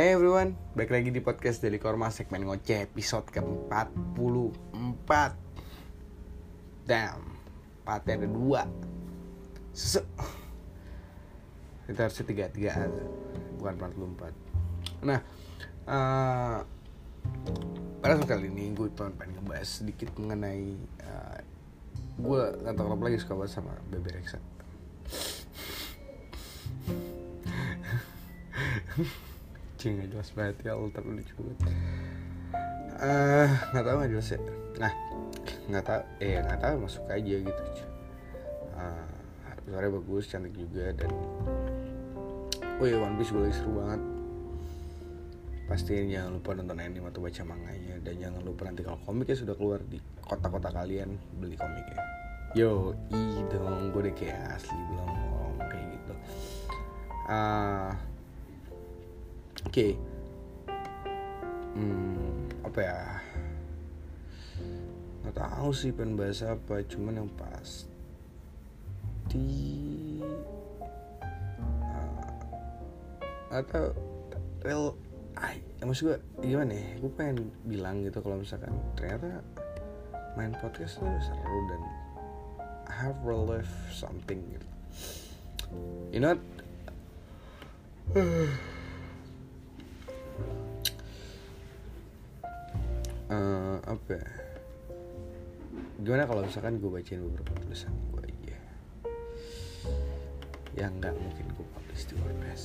Hey everyone, balik lagi di podcast Daily Korma segmen ngoceh episode ke-44. Damn, partnya ada dua. Susu. Kita harusnya tiga-tiga bukan 44 Nah, uh, pada kali ini gue pengen ngebahas sedikit mengenai uh, Gue gak tau kenapa lagi suka banget sama Bebe Rexha Cing gak jelas banget ya tapi lucu banget. Uh, nggak tahu nggak jelas ya. Nah nggak tahu eh nggak tahu masuk aja gitu uh, suaranya bagus cantik juga dan oh iya One Piece gue lagi seru banget. Pastiin jangan lupa nonton anime atau baca manganya dan jangan lupa nanti kalau komiknya sudah keluar di kota-kota kalian beli komiknya. Yo i dong gue deh kayak asli belum ngomong kayak gitu. Uh, oke. Okay. hmm, apa ya? Nggak tahu sih pengen bahas apa cuman yang pasti uh, atau real ay maksud gue gimana ya? Gue pengen bilang gitu kalau misalkan ternyata main podcast tuh seru dan have relive something gitu. You know uh, apa ya? gimana kalau misalkan gue bacain beberapa tulisan gue aja yang nggak mungkin gue publish di WordPress.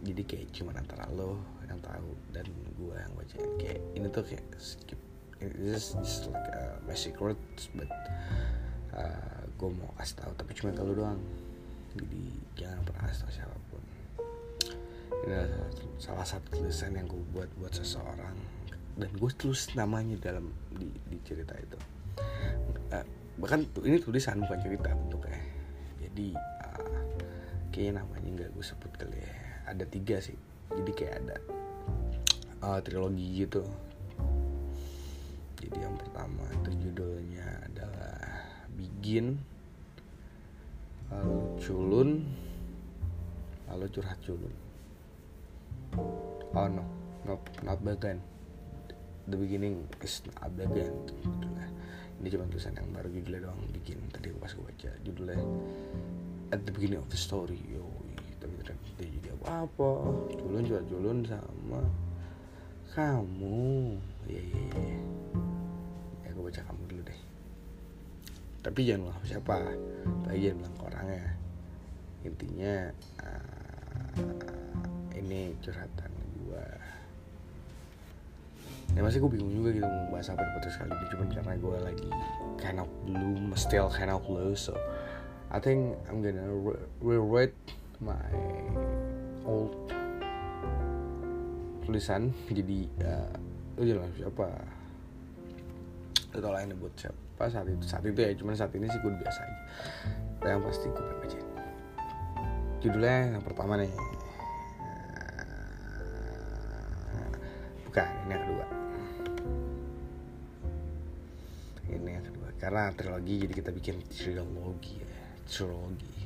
Jadi kayak cuma antara lo yang tahu dan gue yang bacain. Kayak ini tuh kayak skip this just like a my secrets but uh, gue mau kasih tahu tapi cuma kalau doang. Jadi jangan pernah kasih tahu siapa pun. Ini salah satu tulisan yang gue buat buat seseorang dan gue tulis namanya dalam di, di cerita itu. Uh, bahkan ini tulisan bukan cerita bentuknya. Jadi uh, kayaknya namanya nggak gue sebut kali ya. Ada tiga sih. Jadi kayak ada uh, trilogi gitu. Jadi yang pertama itu judulnya adalah Begin lalu Culun lalu Curhat Culun. Oh no. No not Bagan the beginning is not Bagan gitu lah ini cuma tulisan yang baru judulnya doang bikin. Tadi pas gue baca judulnya at the beginning of the story. Yo tapi ternyata jadi apa apa culun jual culun sama kamu. Ya ya ya ya gue baca kamu dulu deh. Tapi jangan bilang siapa tapi jangan bilang ke orangnya. Intinya uh, ini curhatan ya masih gue bingung juga gitu mau bahas apa di podcast kali ini. Cuman karena gue lagi kind of blue still kind of low so I think I'm gonna rewrite my old tulisan jadi uh, lu jelas siapa? Lah ini buat siapa saat itu saat itu ya cuman saat ini sih gue biasa aja. Tapi yang pasti gue bacain judulnya yang pertama nih. Bukan ini yang kedua karena trilogi jadi kita bikin trilogi ya. Trilogi.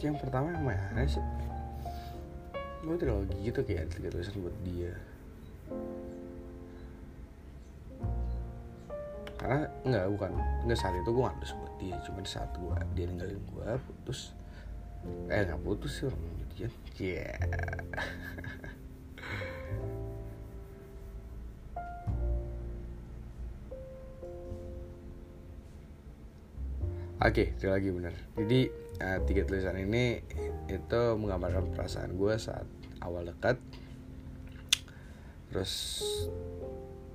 Yang pertama yang mana sih. Gue trilogi gitu kayak tiga tulisan buat dia. Karena enggak bukan. Enggak saat itu gue nggak nulis buat dia. Cuma saat gue dia ninggalin gue putus. Eh nggak putus sih orang ya yeah. Oke, okay, lagi bener. Jadi uh, tiga tulisan ini itu menggambarkan perasaan gue saat awal dekat. Terus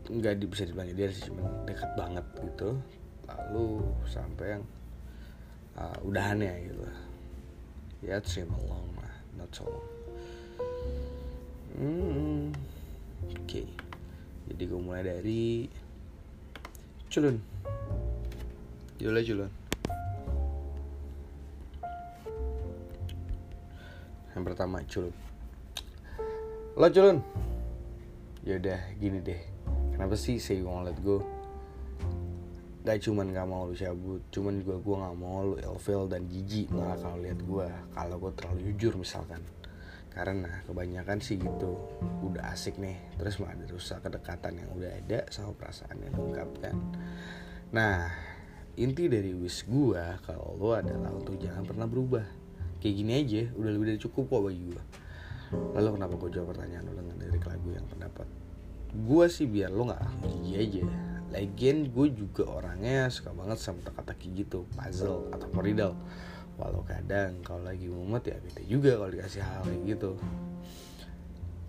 nggak bisa dibilang dia sih cuma dekat banget gitu. Lalu sampai yang uh, udahannya gitu. Ya terima long lah, not so long. Hmm, Oke, okay. jadi gue mulai dari culun. Judulnya culun. Yang pertama culun. Lo culun? Yaudah gini deh. Kenapa sih say you won't let go? Gak cuman gak mau lu cabut cuman juga gue gak mau lu ilfil dan jijik malah kalau lihat gue kalau gue terlalu jujur misalkan. Karena kebanyakan sih gitu udah asik nih terus malah rusak kedekatan yang udah ada sama perasaan yang diungkapkan nah inti dari wish gue kalau lo adalah untuk jangan pernah berubah kayak gini aja udah lebih dari cukup kok bagi gue lalu kenapa gue jawab pertanyaan lo dengan lirik lagu yang pendapat gue sih biar lo nggak gigi aja. Lagian gue juga orangnya suka banget sama teka-teki gitu puzzle atau riddle. Walau kadang kalau lagi mumet ya bete juga kalau dikasih hal kayak gitu.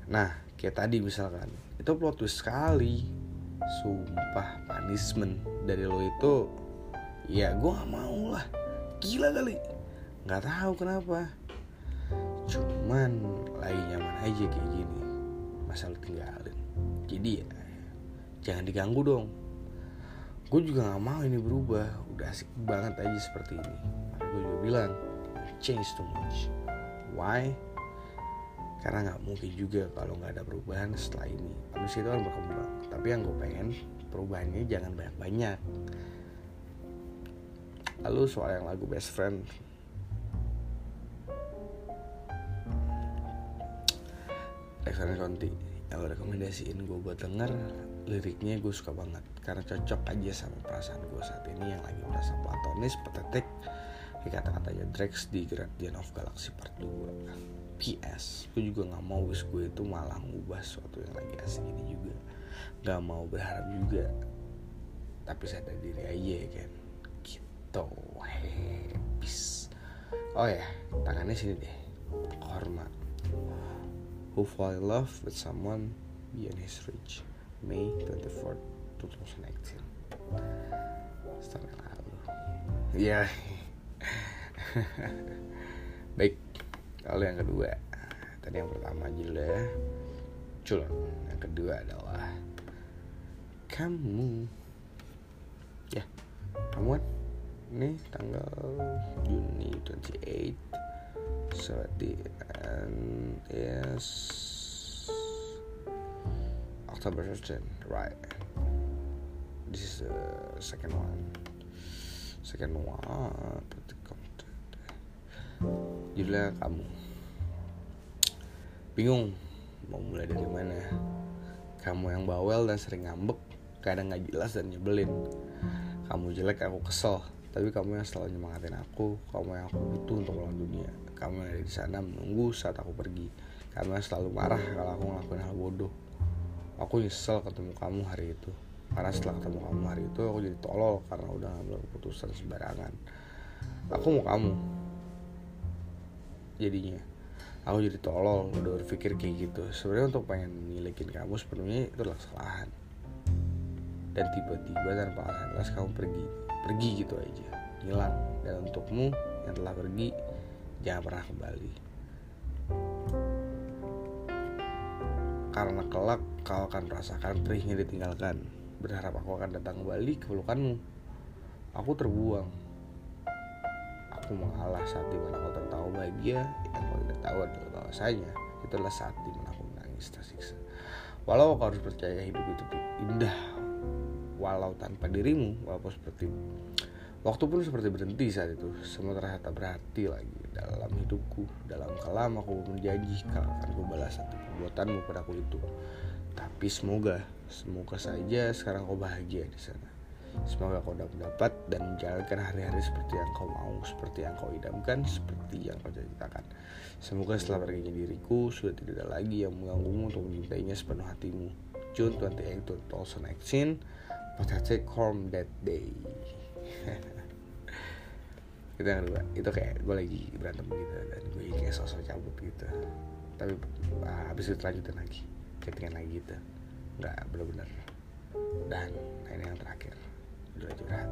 Nah kayak tadi misalkan itu plot twist sekali. Sumpah punishment. Dari lo itu ya gue gak mau lah gila kali nggak tahu kenapa. Cuman lagi nyaman aja kayak gini. Masa lo tinggalin. Jadi ya jangan diganggu dong. Gue juga gak mau ini berubah. Udah asik banget aja seperti ini. Gue juga bilang change too much. Why? Karena nggak mungkin juga kalau nggak ada perubahan setelah ini. Manusia itu kan berkembang. Tapi yang gue pengen perubahannya jangan banyak-banyak. Lalu soal yang lagu best friend Alexander Conti. Yang lo rekomendasiin gue buat denger liriknya gue suka banget. Karena cocok aja sama perasaan gue saat ini yang lagi merasa platonis, patetik, kayak kata-katanya Drex di Guardian of Galaxy Part 2 PS gue juga gak mau wish gue itu malah ngubah sesuatu yang lagi asing ini juga. Gak mau berharap juga. Tapi sadar diri aja kan. Gitu habis. Oh ya tangannya sini deh. Hormat who fall in love with someone beyond his reach May 24 2018 setahun lalu ya yeah. Baik, kalau yang kedua. Tadi yang pertama judulnya Culon Yang kedua adalah Kamu. Ya, kamu kan? Ini tanggal Juni 28 So the end is October 13 Right. This is the second one. Second one. Judulnya kamu. Bingung. Mau mulai dari mana? Kamu yang bawel dan sering ngambek. Kadang nggak jelas dan nyebelin. Kamu jelek aku kesel. Tapi kamu yang selalu nyemangatin aku. Kamu yang aku butuh untuk melawan dunia. Kamu yang ada di sana menunggu saat aku pergi yang selalu marah kalau aku ngelakuin hal bodoh. Aku nyesel ketemu kamu hari itu. Karena setelah ketemu kamu hari itu aku jadi tolol karena udah ngambil keputusan sembarangan. Aku mau kamu. Jadinya. Aku jadi tolol udah berpikir kayak gitu. Sebenarnya untuk pengen milikin kamu sepenuhnya itu adalah kesalahan. Dan tiba-tiba tanpa alasan jelas kamu pergi. Pergi gitu aja. Hilang. Dan untukmu yang telah pergi jangan pernah kembali karena kelak kau akan merasakan perihnya ditinggalkan berharap aku akan datang kembali ke pelukanmu. Aku terbuang. Aku mengalah saat di mana kau tertawa bahagia, yang kau tidak tahu adalah bahwasanya itulah saat di mana aku menangis tersiksa. Walau kau harus percaya hidup itu indah, walau tanpa dirimu, walaupun seperti waktu pun seperti berhenti saat itu, semua ternyata berarti lagi dalam hidupku. Dalam kelam aku berjanji kalau akan ku balas satu perbuatanmu padaku itu. Tapi semoga Semoga saja sekarang kau bahagia di sana. Semoga kau dapat mendapat dan menjalankan hari-hari seperti yang kau mau, seperti yang kau idamkan, seperti yang kau ceritakan. Semoga setelah perginya diriku sudah tidak ada lagi yang mengganggumu untuk mencintainya sepenuh hatimu. June 28, 2019, Pathetic Home That Day. itu yang kedua. Itu kayak gue lagi berantem gitu dan gue kayak sosok cabut gitu. Tapi uh, habis itu lanjutin lagi chattingan lagi gitu. Nggak benar-benar dan ini yang terakhir. Udah curhat.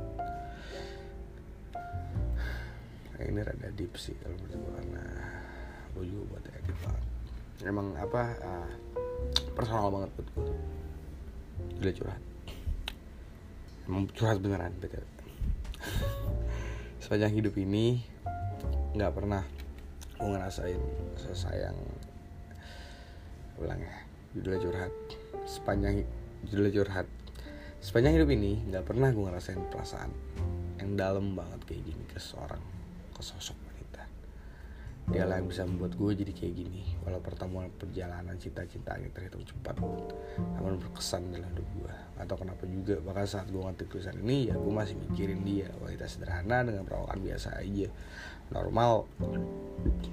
Ini rada deep sih kalau menurut gue karena gue juga buat edit banget. Emang apa uh, personal banget buat gue udah curhat. Emang curhat beneran betul sepanjang hidup ini nggak pernah gue ngerasain sesayang ulang ya judulnya curhat. Sepanjang judulnya curhat. Sepanjang hidup ini nggak pernah gue ngerasain perasaan yang dalam banget kayak gini ke seorang ke sosok wanita dia lah yang bisa membuat gue jadi kayak gini. Walau pertemuan perjalanan cita-cita ini terhitung cepat namun berkesan dalam hidup gue atau kenapa juga bahkan saat gue ngetik tulisan ini ya gue masih mikirin dia. Wanita sederhana dengan perawakan biasa aja. Normal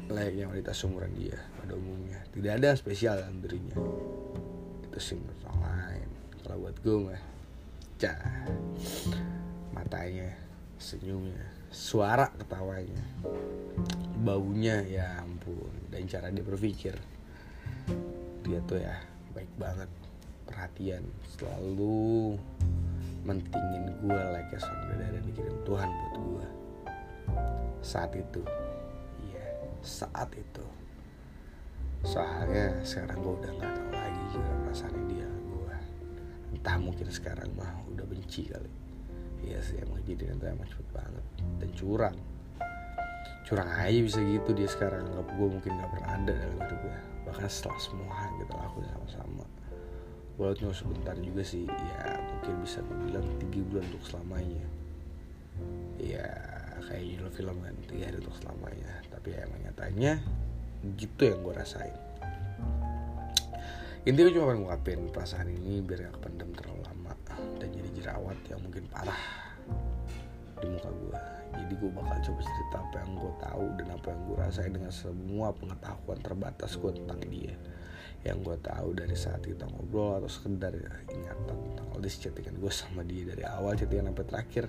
layaknya wanita seumuran dia pada umumnya. Tidak ada yang spesial dalam dirinya. Itu sih menurut orang lain. Kalau buat gue mah cah. Matanya senyumnya suara ketawanya. Baunya ya ampun dan cara dia berpikir. Dia tuh ya baik banget perhatian selalu mentingin gue like ya saudara dan dikirim Tuhan buat gue saat itu. Iya saat itu. Soalnya sekarang gue udah nggak tahu lagi gimana perasaan dia gue entah mungkin sekarang mah udah benci kali iya sih emang jadi itu emang cepet banget. Dan curang. Curang aja bisa gitu dia sekarang. Nggak gue mungkin nggak pernah ada dalam hidup gue bahkan setelah semua kita lakuin sama-sama. Walau cuma sebentar juga sih. Ya mungkin bisa dibilang tiga bulan untuk selamanya. Ya kayak judul film kan tiga hari untuk selamanya. Tapi ya emang nyatanya gitu yang gue rasain. Intinya cuma pengen ngungkapin perasaan ini biar gak kependam terlalu jerawat yang mungkin parah di muka gue jadi gue bakal coba cerita apa yang gue tahu dan apa yang gue rasain dengan semua pengetahuan terbatas gue tentang dia. Yang gue tahu dari saat kita ngobrol atau sekedar ingatan tentang list chattingan gue sama dia dari awal chattingan sampai terakhir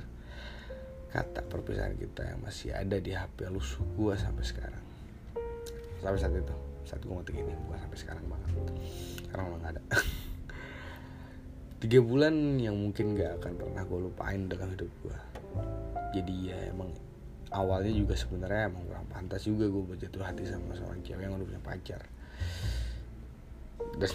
kata perpisahan kita yang masih ada di HP lusuh gue sampai sekarang. Sampai saat itu saat gue ngetik ini bukan sampai sekarang banget. Karena gak ada tiga bulan yang mungkin gak akan pernah gue lupain dalam hidup gue jadi ya emang awalnya juga sebenarnya emang kurang pantas juga gue berjatuh hati sama seorang cewek yang udah punya pacar. Dan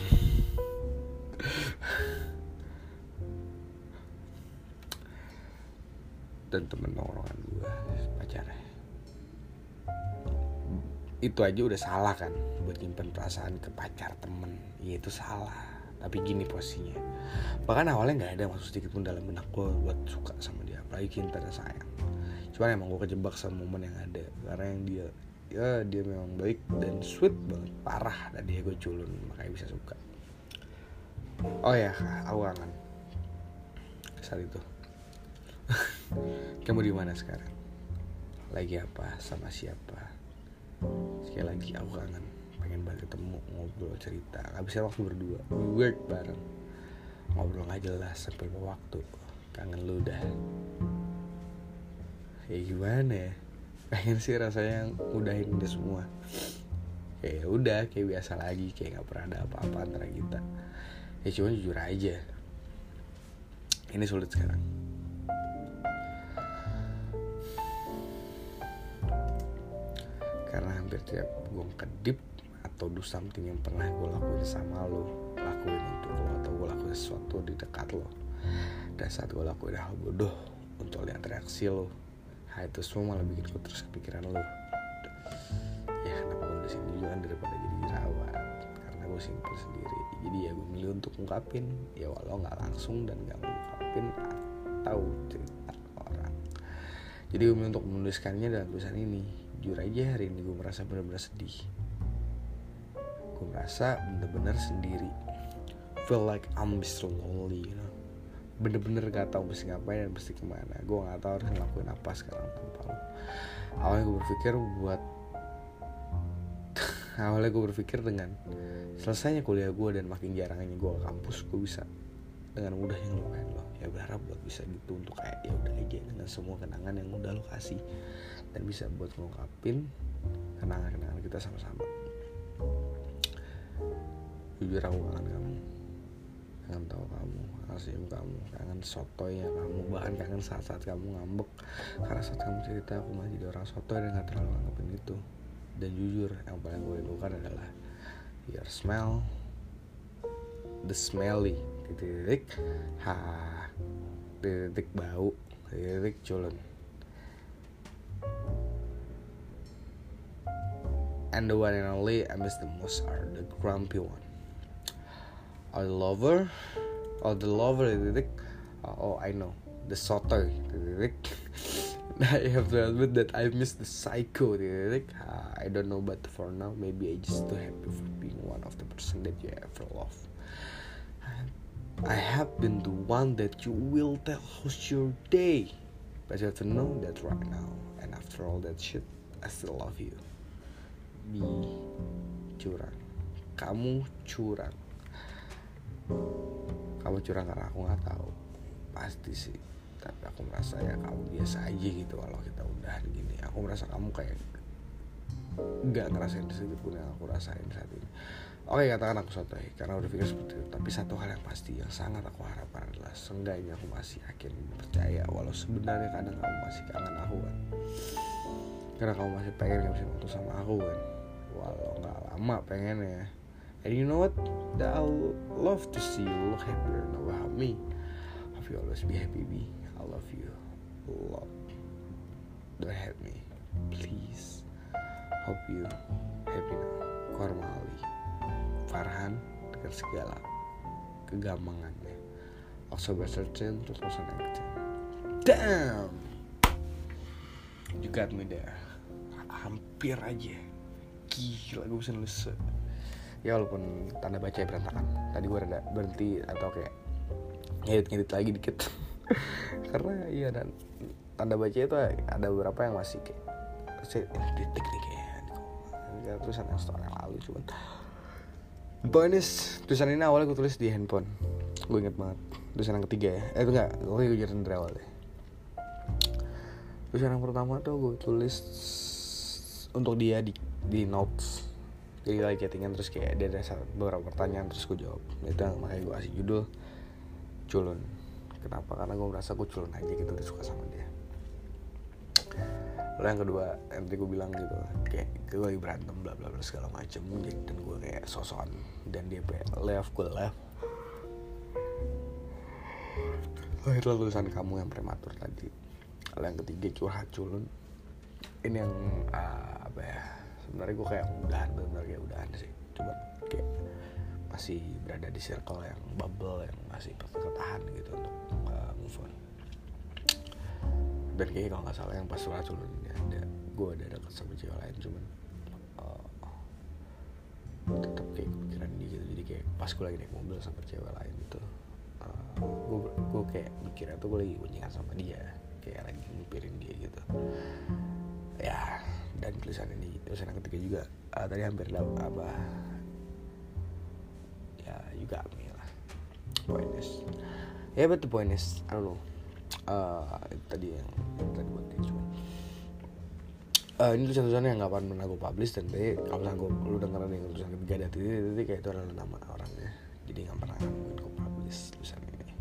dan temen nongkrongan gue pacarnya. Itu aja udah salah kan buat nyimpen perasaan ke pacar temen. Ya itu salah tapi gini posisinya. Bahkan awalnya nggak ada maksud sedikit pun dalam benak gue buat suka sama dia apalagi cinta dan sayang. Cuman emang gue kejebak sama momen yang ada karena yang dia ya dia memang baik dan sweet banget parah dan dia gue culun makanya bisa suka. Oh ya aku kangen. Saat itu. Kamu di mana sekarang? Lagi apa? Sama siapa? Sekali lagi aku kangen pengen banget ketemu ngobrol cerita. Habisnya waktu berdua. We work bareng. Ngobrol nggak jelas sampai waktu. Kangen lu dah. Ya gimana ya? Pengen sih rasanya udahin ini semua. Kayak udah kayak biasa lagi. Kayak nggak pernah ada apa-apa antara kita. Ya cuma jujur aja. Ini sulit sekarang. Karena hampir tiap gue kedip atau do something yang pernah gue lakuin sama lo. Lakuin untuk lo atau gue lakuin sesuatu di dekat lo. Dan saat gue lakuin hal bodoh untuk lihat reaksi lo hal itu semua malah bikin gue terus kepikiran lo. Ya kenapa gue di sini juga kan daripada jadi jerawat? Karena gue simpel sendiri. Jadi ya gue milih untuk ngungkapin ya walau nggak langsung dan nggak ngungkapin atau cerita orang. Jadi gue milih untuk menuliskannya dalam tulisan ini. Jujur aja hari ini gue merasa benar-benar sedih gue merasa bener-bener sendiri. Feel like I'm so lonely you know. Bener-bener gak tau mesti ngapain dan mesti ke mana. Gue gak tau harus ngelakuin apa sekarang tanpa lo awalnya gue berpikir buat awalnya gue berpikir dengan selesainya kuliah gue dan makin jarangnya gue ke kampus gue bisa dengan mudah yang lupain lo ya berharap buat bisa gitu untuk kayak ya udah aja dengan semua kenangan yang udah lo kasih. Dan bisa buat ngungkapin kenangan-kenangan kita sama-sama jujur aku kangen kamu. Kangen tahu kamu senyum kamu kangen sotoy ya kamu. Bahkan kangen saat-saat kamu ngambek. Karena saat kamu cerita aku masih jadi orang sotoy dan gak terlalu nganggepin itu. Dan jujur yang paling gue rindukan adalah your smell the smelly titik ha titik bau titik culun. And the one and only I miss the most are the grumpy one or the lover or the lover titik oh I know. The titik I have to admit that I miss the psycho uh, I don't know but for now maybe I just too happy for being one of the person that you ever love. I have been the one that you will tell how's your day but you have to know that right now and after all that shit I still love you. Me curang kamu curang kamu curang karena aku nggak tahu. Pasti sih. Tapi aku merasa ya kamu biasa aja gitu kalau kita udah gini. Aku merasa kamu kayak nggak ngerasain sedikit pun yang aku rasain saat ini. Oke katakan aku sotoy karena udah pikir seperti itu. Tapi satu hal yang pasti yang sangat aku harapkan adalah seenggaknya aku masih yakin percaya walau sebenarnya kadang kamu masih kangen aku kan. Karena kamu masih pengen ngabisin waktu sama aku kan. Walau nggak lama pengennya and you know what I love to see you look happier about me hope you always be happy be I love you lot. Don't hate me, please. Hope you happy now. Kormali, Farhan dengan segala kegampangannya. October 13, 2019. Damn! You got me there. Hampir aja. Gila gue bisa nulis. Ya walaupun tanda baca berantakan. Tadi gue rada berhenti atau kayak ngedit-ngedit lagi dikit. karena iya dan tanda baca itu ada beberapa yang masih kayak titik nih kayak tulisan yang setahun yang lalu cuman. Bonus tulisan ini awalnya gue tulis di handphone. Gue inget banget. Tulisan yang ketiga ya. Eh itu enggak gue gue jelasin dari awal deh. Tulisan yang pertama tuh gue tulis untuk dia di di notes jadi lagi chattingan terus kayak dia ada beberapa pertanyaan terus gue jawab. Itu makanya gue kasih judul culun. Kenapa? Karena gue merasa gue culun aja gitu udah suka sama dia. Lalu yang kedua nanti gue bilang gitu kayak gue lagi berantem bla bla bla segala macem dan gue kayak sosokan. Dan dia kayak left gue left. Lahirlah lulusan kamu yang prematur tadi. Lalu yang ketiga curhat culun. Ini yang uh, apa ya sebenarnya gue kayak udahan benar kayak udahan sih. Coba kayak masih berada di circle yang bubble yang masih ketahan gitu untuk uh, move on. Dan kayaknya kalau nggak salah yang pas surat culun ini ada gue ada deket sama cewek lain cuman uh, tetap kayak kepikiran dia gitu. Jadi kayak pas gue lagi naik mobil sama cewek lain itu gue gue kayak mikirnya tuh gue lagi kuncingan sama dia. Kayak lagi ngepirin dia gitu ya dan tulisan ini tulisan yang ketiga juga. Uh, tadi hampir dapat apa ya got me lah. Point is ya yeah, but the point is I don't know. Uh, tadi yang, tadi buat cuma uh, ini tulisan-tulisan yang gak pernah gue publish dan tadi kalau misalnya gue lu dengerin yang tulisan ketiga dari tadi tadi kayak itu adalah nama orangnya. Jadi gak pernah mungkin gue publish tulisan ini.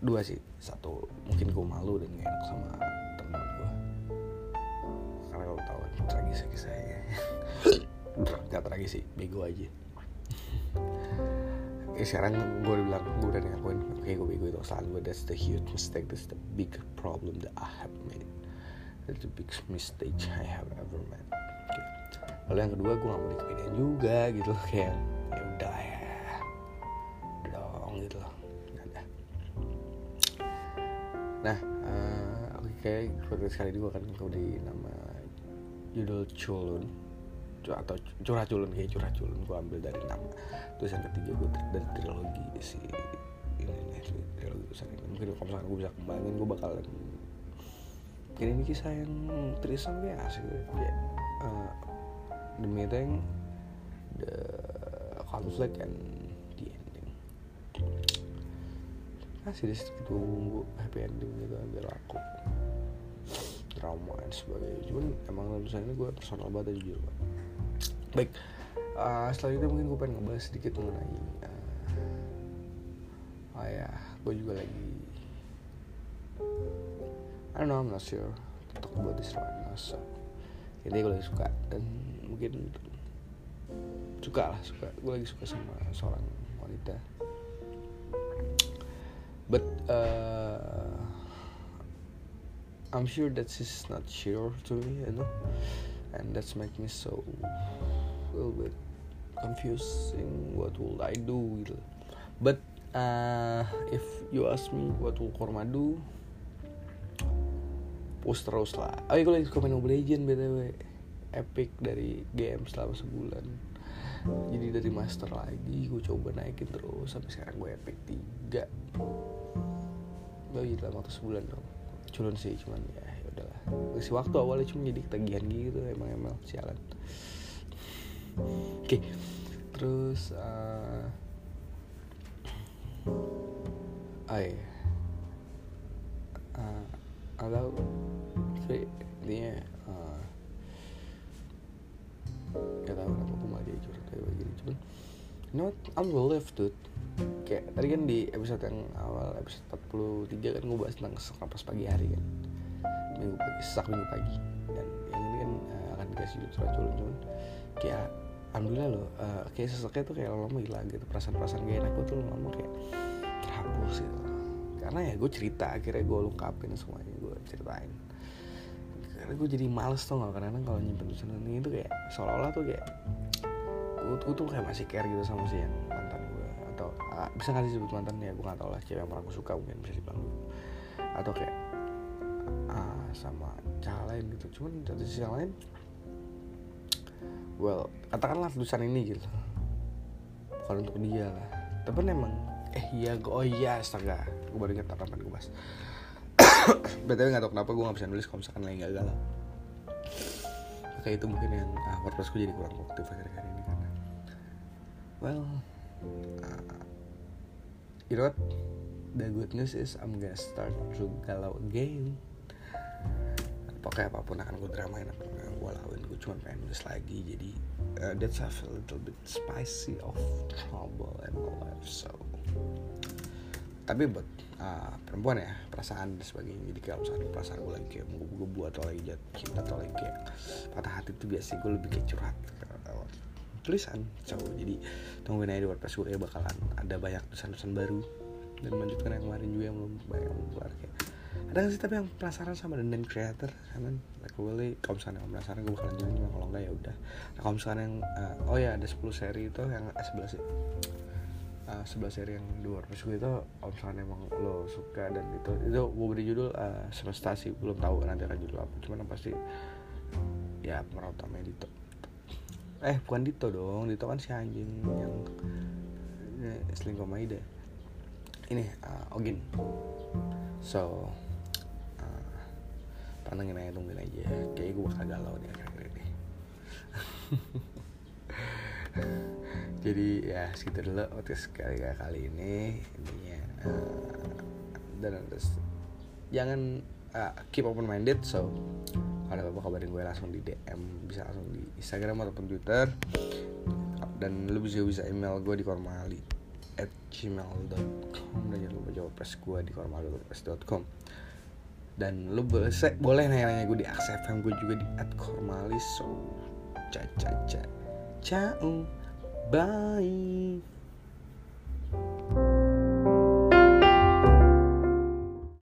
Dua sih. Satu mungkin gue malu dan gak sama tahu tragis kisahnya gak tragis sih bego aja. Ya sekarang gue udah bilang gue udah ngakuin oke okay, gue bego itu kesalahan gue that's the huge mistake that's the big problem that I have made. That's the big mistake I have ever made. Okay. lalu yang kedua gue gak mau dikepedean juga gitu kayak ya udah ya. Dong gitu loh. Nah uh, oke okay, kali ini gue akan di nama judul culun. Atau curah culun kayak curah culun gue ambil dari nama tulisan ketiga gue dari trilogi si ini nih trilogi tulisan ini. Mungkin kalau misalnya gue bisa kembangin gue bakal mungkin ini kisah yang trisam ya sih kayak uh, the meeting the conflict and the ending. Kasih deh bumbu happy ending gitu biar aku trauma dan sebagainya. Cuman emang tulisannya gue personal banget jujur banget baik uh, selanjutnya mungkin gue pengen ngebahas sedikit mengenai uh, oh ya gue juga lagi I don't know I'm not sure talk about this now so ini gue lagi suka dan mungkin suka lah suka. Gue lagi suka sama seorang wanita. But uh, I'm sure that she's not sure to me you know? And that's make me so a little bit confusing. What will I do but uh, if you ask me what will Korma do fokus terus lah. Oh iya gue lagi suka main Mobile Legend btw epic dari game selama sebulan. Jadi dari master lagi gue coba naikin terus. Sampai sekarang gue epic 3 gue jadi dalam waktu sebulan dong culun sih cuman ya, ya udahlah kasih waktu awalnya cuma jadi ketagihan gitu emang emang sialan oke okay. terus uh, oh iya uh, atau intinya uh, gak tau kenapa aku malah dia curhat kayak begini cuman what I'm relieved dude. Kayak tadi kan di episode yang awal episode 43 kan gue bahas tentang sesak napas pagi hari kan. Minggu pagi sesak minggu pagi. Dan yang ini kan uh, akan dikasih curhat culun cuman kayak alhamdulillah loh uh, kayak sesaknya tuh kayak lama hilang gitu. Perasaan-perasaan gak enak gue tuh lama kayak terhapus gitu. Karena ya gue cerita akhirnya gue lengkapin semuanya gue ceritain. Karena gue jadi males tuh gak karena kalau nyimpen tulisan ini tuh kayak seolah-olah tuh kayak gue, tuh kayak masih care gitu sama si yang mantan gue. Atau uh, bisa nggak disebut mantan ya gue gak tau lah cewek yang pernah gue suka mungkin bisa dibilang gitu atau kayak uh, sama cara lain gitu. Cuman dari sisi yang lain well katakanlah tulisan ini gitu. Bukan untuk dia lah. Tapi emang eh iya gue oh iya astaga. Gue baru ingat apa gue bahas. Btw nggak tau kenapa gue nggak bisa nulis kalau misalkan lagi gak galau kayak itu mungkin yang ah, WordPress gue jadi kurang produktif akhir-akhir ini well uh, you know what? The good news is I'm gonna start to galau again. Pokoknya apa pun akan gue dramain apa yang gue lakuin gue cuma pengen nulis lagi. Jadi uh, that's a little bit spicy of trouble in my life so. Tapi buat uh, perempuan ya perasaan dan sebagainya. Jadi kalau misalnya perasaan gue lagi kayak mau gue buat atau lagi jatuh cinta atau lagi kayak patah hati itu biasa gue lebih kayak curhat tulisan so jadi tungguin aja di WordPress gue kayak bakalan ada banyak tulisan-tulisan baru. Dan melanjutkan yang kemarin juga yang belum banyak yang keluar kayak ada gak sih tapi yang penasaran sama Name Creator? Kan like really kalau misalnya yang penasaran gue bakalan jalan cuma kalau enggak ya udah. Nah kalau misalnya yang uh, oh ya ada 10 seri itu yang eh, 11 sih uh, 11 seri yang di WordPress gue itu kalau misalnya emang lo suka dan itu itu gue beri judul uh, semesta sih. Belum tahu nanti akan judul apa. Cuman yang pasti ya pemeran utamanya Dito eh bukan Dito dong. Dito kan si anjing yang ini selingkuh Maida ini uh, Ogin. So uh, pantengin aja tungguin aja. Kayak gue bakal galau nih akhir-akhir ini. Jadi ya segitu dulu podcast kali kali ini. Intinya uh, dan terus jangan uh, keep open minded so kalau apa kabarin gue langsung di DM bisa langsung di Instagram ataupun Twitter. Dan lu bisa bisa email gue di kormali at gmail.com dan jangan lupa jawab press gue di kormali.press.com dan lu boleh boleh nanya-nanya gue di AXFM gue juga di at kormali. So ca ca ca ciao. Bye